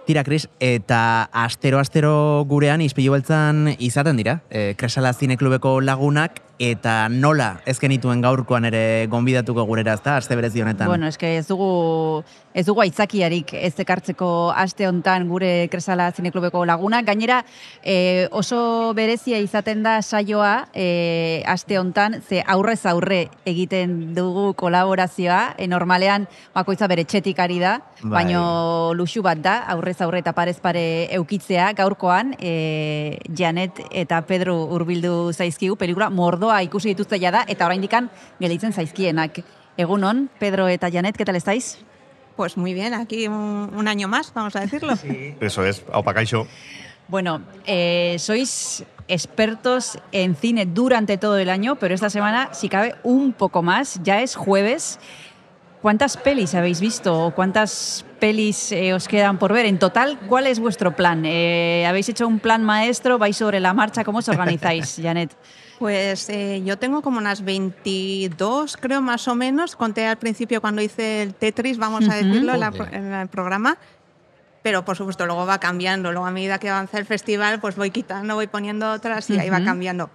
Speaker 1: Tira, Kris, eta astero-astero gurean izpilu beltzan izaten dira. E, Kresala Zineklubeko lagunak, eta nola ez genituen gaurkoan ere gonbidatuko gurera, ezta, aste berezi honetan.
Speaker 2: Bueno, eske ez dugu ez dugu aitzakiarik ez ekartzeko aste hontan gure Kresala Zineklubeko lagunak. Gainera, e, oso berezia izaten da saioa e, aste hontan, ze aurrez aurre egiten dugu kolaborazioa, e, normalean bakoitza bere txetik ari da,
Speaker 1: Bai.
Speaker 2: baino luxu bat da, aurrez aurre eta parez pare eukitzea, gaurkoan, e, Janet eta Pedro hurbildu zaizkigu, pelikula mordoa ikusi dituzte da eta oraindikan gelditzen zaizkienak. Egunon, Pedro eta Janet, ¿qué tal estáis?
Speaker 5: Pues muy bien, aquí un, un año más, vamos a decirlo.
Speaker 6: Eso es, Aupa Kaixo.
Speaker 2: Bueno, eh, sois expertos en cine durante todo el año, pero esta semana, si cabe, un poco más. Ya es jueves. ¿Cuántas pelis habéis visto? o ¿Cuántas pelis eh, os quedan por ver? En total, ¿cuál es vuestro plan? Eh, ¿Habéis hecho un plan maestro? ¿Vais sobre la marcha? ¿Cómo os organizáis, *laughs* Janet?
Speaker 5: Pues eh, yo tengo como unas 22, creo más o menos. Conté al principio cuando hice el Tetris, vamos a decirlo, en, la- en el programa. Pero por supuesto luego va cambiando. Luego a medida que avanza el festival, pues voy quitando, voy poniendo otras y ahí va cambiando.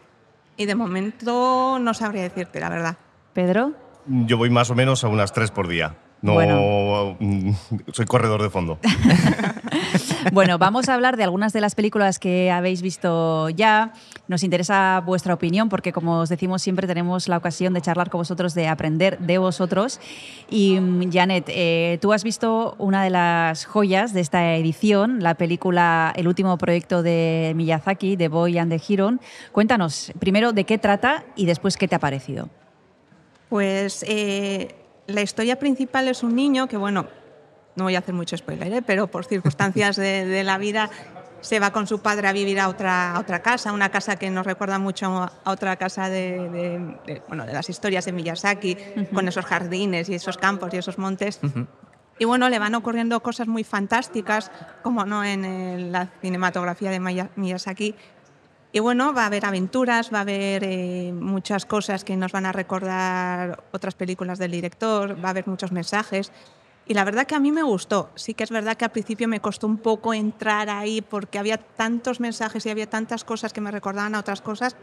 Speaker 5: Y de momento no sabría decirte, la verdad.
Speaker 2: Pedro.
Speaker 6: Yo voy más o menos a unas tres por día. No,
Speaker 2: Bueno.
Speaker 6: mm, soy corredor de fondo. *laughs*
Speaker 2: Bueno, vamos a hablar de algunas de las películas que habéis visto ya. Nos interesa vuestra opinión porque, como os decimos, siempre tenemos la ocasión de charlar con vosotros, de aprender de vosotros. Y, mm, Janet, eh, tú has visto una de las joyas de esta edición, la película El último proyecto de Miyazaki, The Boy and the Heron. Cuéntanos primero de qué trata y después qué te ha parecido.
Speaker 5: Pues eh, la historia principal es un niño que, bueno, no voy a hacer mucho spoiler, ¿eh? pero por circunstancias de, de la vida se va con su padre a vivir a otra, a otra casa, una casa que nos recuerda mucho a otra casa de, de- de, bueno, de las historias de Miyazaki, con esos jardines y esos campos y esos montes. Y bueno, le van ocurriendo cosas muy fantásticas, como no en el- la cinematografía de Miyazaki. Y bueno, va a haber aventuras, va a haber eh, muchas cosas que nos van a recordar otras películas del director, va a haber muchos mensajes. Y la verdad que a mí me gustó. Sí que es verdad que al principio me costó un poco entrar ahí porque había tantos mensajes y había tantas cosas que me recordaban a otras cosas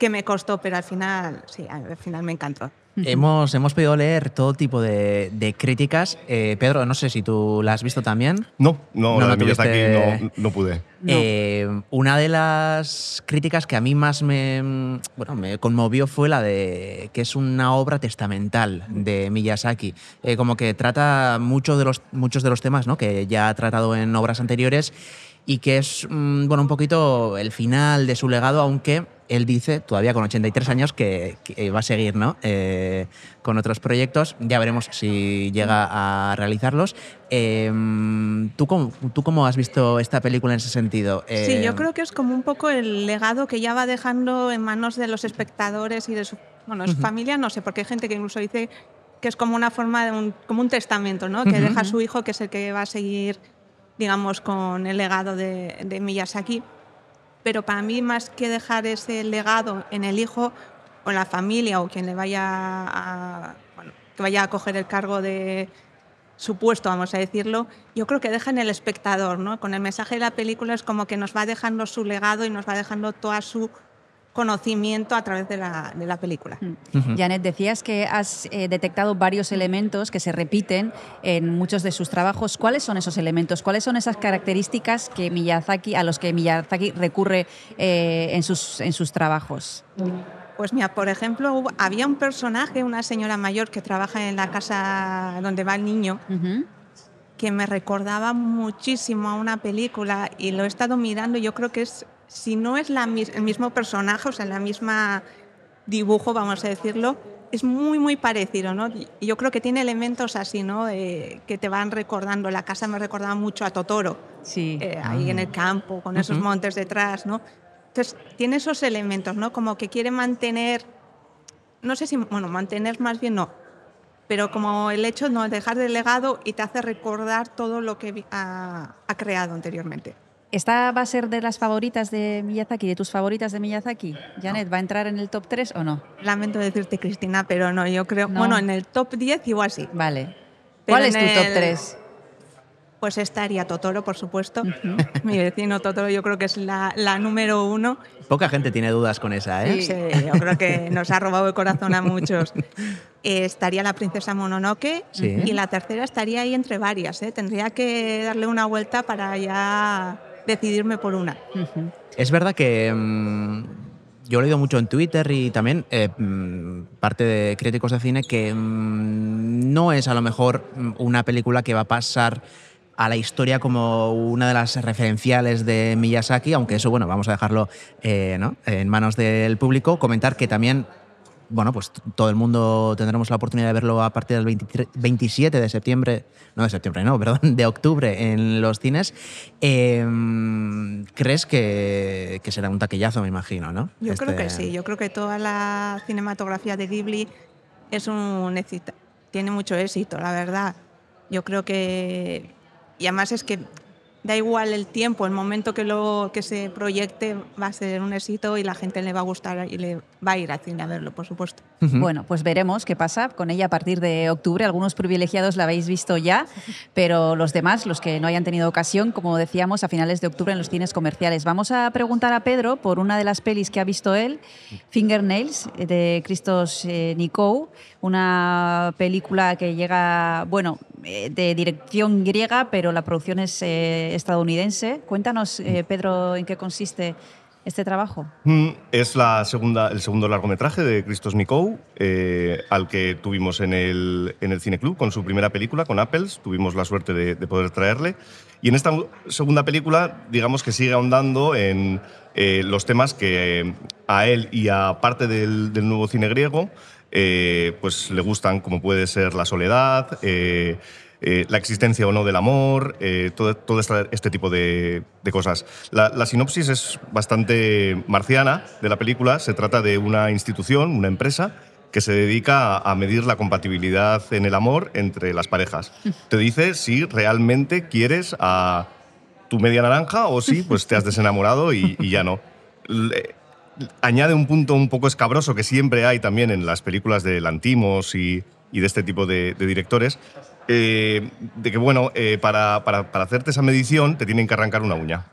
Speaker 5: que me costó, pero al final, sí, al final me encantó.
Speaker 1: Hemos, hemos podido leer todo tipo de, de críticas. Eh, Pedro, no sé si tú la has visto también.
Speaker 6: No, no,
Speaker 1: No,
Speaker 6: la
Speaker 1: no
Speaker 6: de Miyazaki
Speaker 1: tuviste-
Speaker 6: no, no pude.
Speaker 2: No.
Speaker 1: Eh, una de las críticas que a mí más me, bueno, me conmovió fue la de que es una obra testamental de Miyazaki. Eh, como que trata mucho de los, muchos de los temas ¿no? que ya ha tratado en obras anteriores y que es mm, bueno, un poquito el final de su legado, aunque él dice, todavía con 83 años, que, que va a seguir ¿no? Eh, con otros proyectos. Ya veremos si llega a realizarlos. Eh, ¿tú, cómo, ¿Tú cómo has visto esta película en ese sentido?
Speaker 5: Sí, yo creo que es como un poco el legado que ya va dejando en manos de los espectadores y de su, bueno, su familia, no sé, porque hay gente que incluso dice que es como una forma de un, como un testamento, ¿no? Que deja a su hijo, que es el que va a seguir, digamos, con el legado de, de Miyazaki. Pero para mí, más que dejar ese legado en el hijo o en la familia o quien le vaya a, bueno, que vaya a coger el cargo de su puesto, vamos a decirlo, yo creo que deja en el espectador, ¿no? Con el mensaje de la película es como que nos va dejando su legado y nos va dejando todo su conocimiento a través de la, de la película.
Speaker 2: Janet, decías que has eh, detectado varios elementos que se repiten en muchos de sus trabajos. ¿Cuáles son esos elementos? ¿Cuáles son esas características que Miyazaki, a los que Miyazaki recurre eh, en, sus, en sus trabajos?
Speaker 5: Pues mira, por ejemplo, hubo- había un personaje, una señora mayor que trabaja en la casa donde va el niño, que me recordaba muchísimo a una película y lo he estado mirando yo creo que es, si no es la, el mismo personaje, o sea, la misma dibujo, vamos a decirlo, es muy, muy parecido, ¿no? Yo creo que tiene elementos así, ¿no? Eh, que te van recordando. La casa me recordaba mucho a Totoro,
Speaker 2: Sí.
Speaker 5: eh, ahí en el campo, con esos montes detrás, ¿no? Entonces, tiene esos elementos, ¿no? Como que quiere mantener, no sé si, bueno, mantener más bien no, pero como el hecho de no dejar de legado y te hace recordar todo lo que ha creado anteriormente.
Speaker 2: ¿Esta va a ser de las favoritas de Miyazaki, de tus favoritas de Miyazaki? Janet, ¿va a entrar en el top 3 o no?
Speaker 5: Lamento decirte, Cristina, pero no, yo creo,
Speaker 2: No.
Speaker 5: bueno, en el top 10 igual sí.
Speaker 2: Vale.
Speaker 5: Pero
Speaker 2: ¿Cuál es tu top
Speaker 5: el-
Speaker 2: 3?
Speaker 5: Pues estaría Totoro, por supuesto. *laughs* Mi vecino Totoro yo creo que es la, la número uno.
Speaker 1: Poca gente tiene dudas con esa, ¿eh?
Speaker 5: Sí, yo creo que nos ha robado el corazón a muchos. Eh, estaría la princesa Mononoke
Speaker 1: Sí.
Speaker 5: y la tercera estaría ahí entre varias. ¿eh? Tendría que darle una vuelta para ya decidirme por una.
Speaker 1: Es verdad que mm, yo he leído mucho en Twitter y también eh, mm, parte de críticos de cine que mm, no es a lo mejor una película que va a pasar a la historia como una de las referenciales de Miyazaki, aunque eso, bueno, vamos a dejarlo eh, ¿no? en manos del público. Comentar que también, bueno, pues todo el mundo tendremos la oportunidad de verlo a partir del 23 27 de septiembre, no de septiembre, no, *laughs* perdón, de octubre en los cines. Eh, ¿Crees que, que será un taquillazo, me imagino, no?
Speaker 5: Yo creo
Speaker 1: Este-
Speaker 5: que sí, yo creo que toda la cinematografía de Ghibli es un éxito, tiene mucho éxito, la verdad. Yo creo que y además es que da igual el tiempo, el momento que lo que se proyecte va a ser un éxito y la gente le va a gustar y le va a ir al cine a verlo, por supuesto.
Speaker 2: Bueno, pues veremos qué pasa con ella a partir de octubre. Algunos privilegiados la habéis visto ya, pero los demás, los que no hayan tenido ocasión, como decíamos, a finales de octubre en los cines comerciales. Vamos a preguntar a Pedro por una de las pelis que ha visto él, Fingernails, de Christos eh, Nikou, una película que llega, bueno, eh, de dirección griega, pero la producción es eh, estadounidense. Cuéntanos, eh, Pedro, en qué consiste este trabajo.
Speaker 6: Mm, Es la segunda, el segundo largometraje de Christos Nikou, eh, al que tuvimos en el, en el Cineclub con su primera película, con Apples. Tuvimos la suerte de, de poder traerle. Y en esta segunda película, digamos que sigue ahondando en eh, los temas que a él y a parte del, del nuevo cine griego eh, pues le gustan, como puede ser la soledad, eh, la existencia o no del amor, eh, todo, este tipo de, de cosas. La, la sinopsis es bastante marciana de la película. Se trata de una institución, una empresa, que se dedica a, a medir la compatibilidad en el amor entre las parejas. *laughs* Te dice si realmente quieres a tu media naranja o si pues te has desenamorado y, y ya no. Le- añade un punto un poco escabroso que siempre hay también en las películas de Lantimos y, y de este tipo de, de directores, eh, de que, bueno, eh, para, para- para hacerte esa medición te tienen que arrancar una uña.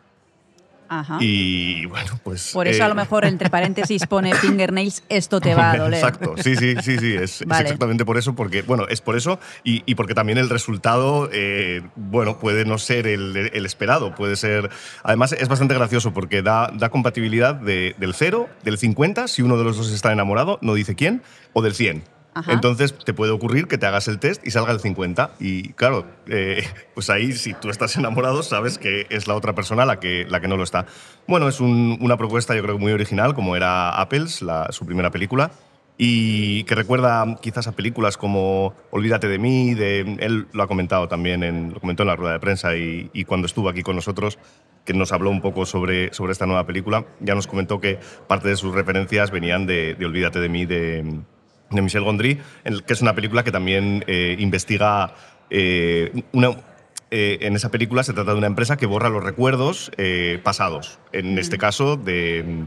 Speaker 2: Ajá.
Speaker 6: Y bueno, pues...
Speaker 2: Por eso
Speaker 6: eh,
Speaker 2: a lo mejor entre paréntesis pone *laughs* fingernails, esto te va a doler.
Speaker 6: Exacto, sí, sí, sí, sí, es, es
Speaker 2: Vale.
Speaker 6: exactamente por eso, porque, bueno, es por eso y, y porque también el resultado, eh, bueno, puede no ser el, el esperado, puede ser... Además, es bastante gracioso porque da, da compatibilidad de- del 0, del 50, si uno de los dos está enamorado, no dice quién, o del 100. Entonces te puede ocurrir que te hagas el test y salga el 50. Y claro, eh, pues ahí si tú estás enamorado sabes que es la otra persona la que, la que no lo está. Bueno, es un- una propuesta yo creo muy original, como era Apples, la- su primera película, y que recuerda quizás a películas como Olvídate de mí, de, él lo ha comentado también, en, lo comentó en la rueda de prensa y, y cuando estuvo aquí con nosotros, que nos habló un poco sobre, sobre esta nueva película, ya nos comentó que parte de sus referencias venían de, de Olvídate de mí, de de Michel Gondry, que es una película que también eh, investiga eh, una, eh, en esa película se trata de una empresa que borra los recuerdos pasados. En este caso de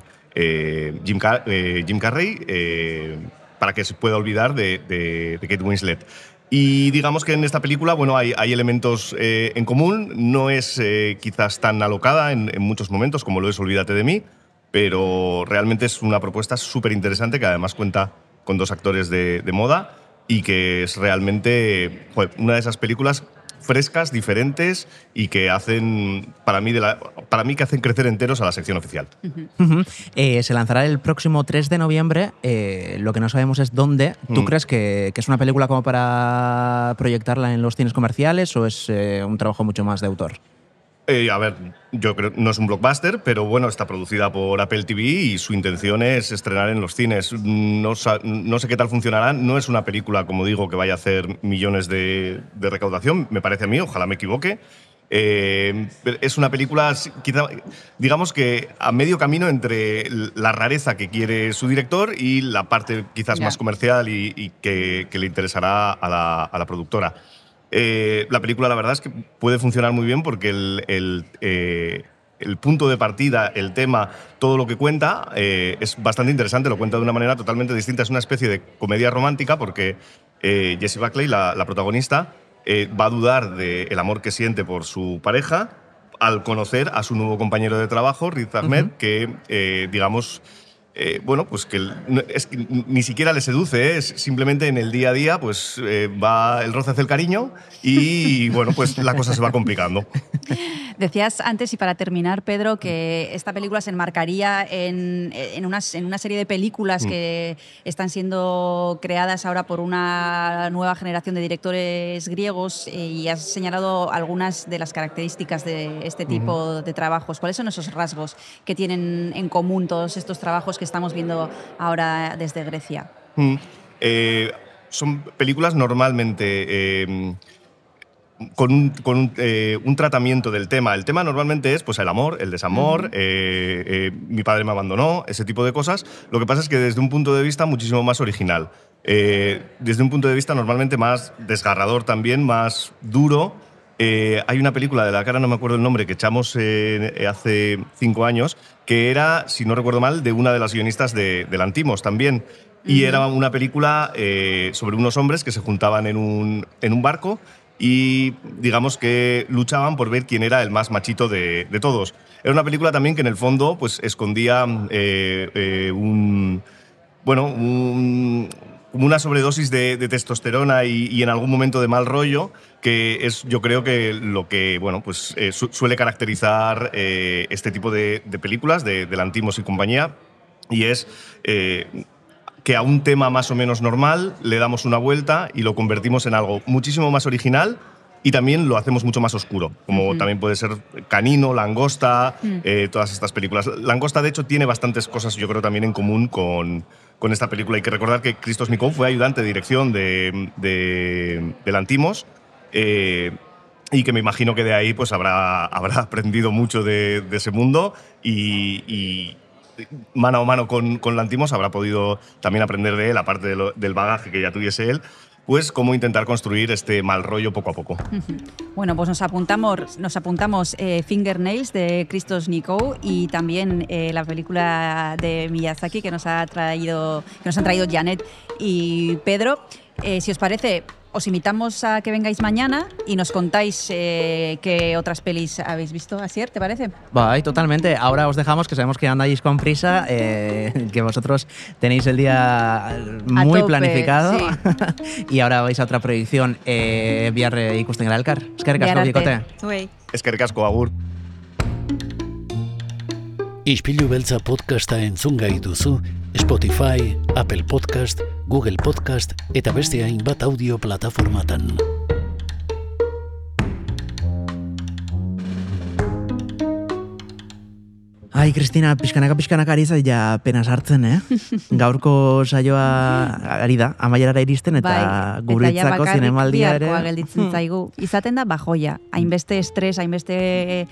Speaker 6: Jim, Car- Jim Carrey, para que se pueda olvidar de, de- de Kate Winslet. Y digamos que en esta película bueno, hay, hay elementos eh, en común, no es eh, quizás tan alocada en, en muchos momentos como lo es Olvídate de mí, pero realmente es una propuesta súper interesante que además cuenta con dos actores de, de moda y que es realmente joder, una de esas películas frescas, diferentes y que hacen, para mí, de la- para mí que hacen crecer enteros a la sección oficial.
Speaker 1: Eh, se lanzará el próximo 3 de noviembre. eh, lo que no sabemos es dónde. ¿Tú
Speaker 6: Mm.
Speaker 1: crees que, que es una película como para proyectarla en los cines comerciales o es eh, un trabajo mucho más de autor?
Speaker 6: Eh, a ver, yo creo no es un blockbuster, pero bueno, está producida por Apple TV y su intención es estrenar en los cines. No, sé qué tal funcionará. No es una película, como digo, que vaya a hacer millones de, de recaudación, me parece a mí, ojalá me equivoque. Eh, es una película, quizá, digamos que a medio camino entre la rareza que quiere su director y la parte quizás más comercial y, y que, que le interesará a la, a la productora. Eh, la película, la verdad es que puede funcionar muy bien porque el, el, eh, el punto de partida, el tema, todo lo que cuenta eh, es bastante interesante. Lo cuenta de una manera totalmente distinta. Es una especie de comedia romántica porque Jessie Buckley, la, la protagonista, va a dudar del amor que siente por su pareja al conocer a su nuevo compañero de trabajo, Riz Ahmed, que, digamos, eh, bueno, pues que es que ni siquiera le seduce, ¿eh? es simplemente en el día a día, pues eh, va el roce hacia el cariño y, *laughs* bueno, pues la cosa se va complicando.
Speaker 2: Decías antes, y para terminar, Pedro, que esta película se enmarcaría en, en, unas- en una serie de películas
Speaker 6: Mm.
Speaker 2: que están siendo creadas ahora por una nueva generación de directores griegos y has señalado algunas de las características de este tipo de trabajos. ¿Cuáles son esos rasgos que tienen en común todos estos trabajos que estamos viendo ahora desde Grecia?
Speaker 6: Mm. Eh, son películas normalmente eh, con, un, con un, eh, un tratamiento del tema. El tema normalmente es pues, el amor, el desamor, eh, eh, mi padre me abandonó, ese tipo de cosas. Lo que pasa es que desde un punto de vista muchísimo más original. Eh, desde un punto de vista normalmente más desgarrador también, más duro, eh, hay una película de la cara, no me acuerdo el nombre, que echamos eh, hace cinco años, que era, si no recuerdo mal, de una de las guionistas de, de Lantimos también. Y era una película eh, sobre unos hombres que se juntaban en un, en un barco y digamos que luchaban por ver quién era el más machito de, de todos. Era una película también que en el fondo pues, escondía eh, eh, un, bueno, un- como una sobredosis de, testosterona y, en algún momento de mal rollo, que es yo creo que lo que bueno, pues, eh, su- suele caracterizar eh, este tipo de, de películas, de, de Lantimos y compañía, y es eh, que a un tema más o menos normal le damos una vuelta y lo convertimos en algo muchísimo más original y también lo hacemos mucho más oscuro, como también puede ser Canino, Langosta, eh, todas estas películas. Langosta, de hecho, tiene bastantes cosas, yo creo, también en común con, con esta película. Hay que recordar que Christos Nikov fue ayudante de dirección de, de, de Lantimos. eh, y que me imagino que de ahí pues habrá, habrá *laughs* aprendido mucho de, de ese mundo y, y mano a mano con, con Lantimos habrá podido también aprender de él, aparte de lo- del bagaje que ya tuviese él, pues cómo intentar construir este mal rollo poco a poco.
Speaker 2: Bueno, pues nos apuntamos, nos apuntamos eh, Fingernails de Christos Nikou y también eh, la película de Miyazaki que nos ha traído, que nos han traído Janet y Pedro. Eh, si os parece, os invitamos a que vengáis mañana y nos contáis eh, qué otras pelis habéis visto. Asier, ¿te parece?
Speaker 1: Bye, totalmente. Ahora os dejamos, que sabemos que andáis con prisa, eh, que vosotros tenéis el día muy
Speaker 2: tope,
Speaker 1: planificado. *laughs* y ahora vais a otra proyección. Eh, Biarre elkar. Eskerrik asko,
Speaker 2: Bihar arte.
Speaker 1: Kikote.
Speaker 5: Zuei.
Speaker 6: Es que recasco, Agur.
Speaker 3: Ispilu beltza podcasta entzun gai duzu Spotify, Apple Podcast, Google Podcast eta beste hainbat audio plataformatan.
Speaker 1: Ai, Kristina, pixkanaka pixkanaka ari zaila pena sartzen, eh? *laughs* Gaurko saioa ari da, amaierara iristen eta
Speaker 2: Bai, eta ja
Speaker 1: guretzako zinemaldia ere.
Speaker 2: gelditzen *laughs* zaigu. Izaten da bajoia. Hainbeste estres, hainbeste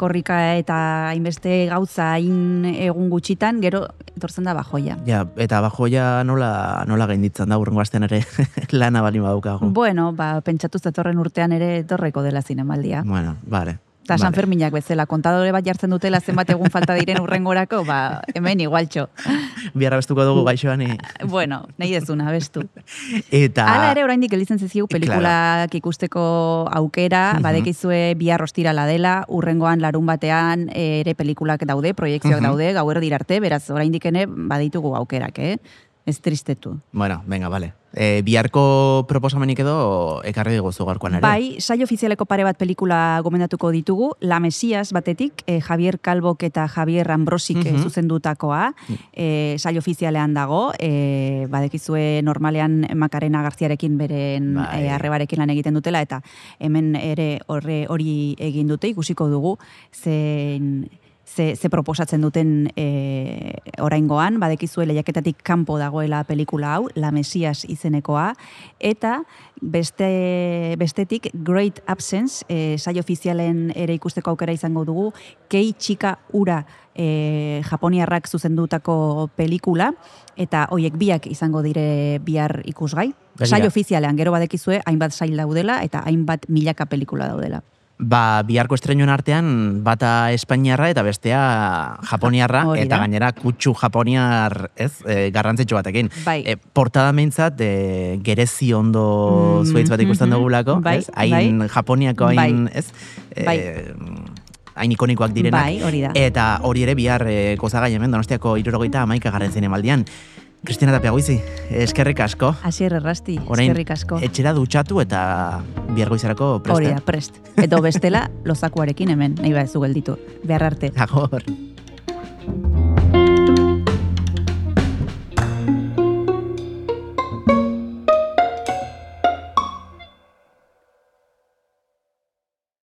Speaker 2: korrika eta hainbeste gauza hain egun gutxitan, gero etortzen da bajoia.
Speaker 1: Ja, eta bajoia nola, nola gainditzen da urrengo astean ere *laughs* lana bali badaukagu.
Speaker 2: Bueno, ba, pentsatu zetorren urtean ere etorreko dela zinemaldia.
Speaker 1: Bueno, vale.
Speaker 2: Eta San. Ferminak bezala, kontadore bat jartzen dutela zenbat egun falta diren urrengorako, ba, hemen igualtxo.
Speaker 1: Biarra bestuko dugu gaixoani. *laughs*
Speaker 2: Bueno, nahi dezuna, bestu.
Speaker 1: Eta...
Speaker 2: Hala ere oraindik gelditzen zaizkigu pelikulak ikusteko aukera, badekizue bihar ostirala dela, urrengoan larun batean eh, ere pelikulak daude, proiektzioak
Speaker 1: Mhm.
Speaker 2: daude, gauero dirarte, beraz oraindik ere baditugu aukerak, eh? Ez tristetu.
Speaker 1: Bueno, venga, vale. E, biharko proposamenik edo ekarri diguzu gaurkoan ere.
Speaker 2: Bai, saio ofizialeko pare bat pelikula gomendatuko ditugu, La Mesias batetik, eh, Javier Calbok eta Javier Ambrosik mm
Speaker 1: Mhm.
Speaker 2: zuzendutakoa, eh, saio ofizialean dago, eh, badekizue normalean Makarena Garziarekin beren
Speaker 1: Bai.
Speaker 2: eh, arrebarekin lan egiten dutela, eta hemen ere horre hori egin dute, ikusiko dugu, zen ze, ze proposatzen duten e, oraingoan, badekizue lehiaketatik kanpo dagoela pelikula hau, La Mesias izenekoa, eta beste, bestetik Great Absence, e, saio ofizialen ere ikusteko aukera izango dugu, Kei Txika Ura e, Japoniarrak zuzendutako pelikula, eta hoiek biak izango dire bihar ikusgai. Saio ofizialean, gero badekizue, hainbat sail daudela, eta hainbat milaka pelikula daudela.
Speaker 1: Ba, biharko estrenuen artean bata Espainiarra eta bestea Japoniarra
Speaker 2: da.
Speaker 1: eta gainera kutsu Japoniar, ez, e, garrantzitsu batekin.
Speaker 2: Bai.
Speaker 1: E, portada meintzat e, gerezi ondo
Speaker 2: Mm,
Speaker 1: zuaitz bat ikusten
Speaker 2: mhm.
Speaker 1: dugulako,
Speaker 2: Bai,
Speaker 1: ez? Hain Japoniako hain,
Speaker 2: Bai.
Speaker 1: ez? E,
Speaker 2: Bai.
Speaker 1: hain ikonikoak direnak.
Speaker 2: Bai, hori da.
Speaker 1: Eta hori ere bihar e, gozagai hemen Donostiako irurogeita amaika garren zinemaldian. Kristina Tapia Guizi, eskerrik asko.
Speaker 2: Asier errasti,
Speaker 1: Orain
Speaker 2: eskerrik asko.
Speaker 1: etxera dutxatu eta bihar goizarako preste.
Speaker 2: Hori da, prest. Edo bestela, lozakuarekin hemen, nahi ba ez gelditu. Behar arte.
Speaker 1: Agor.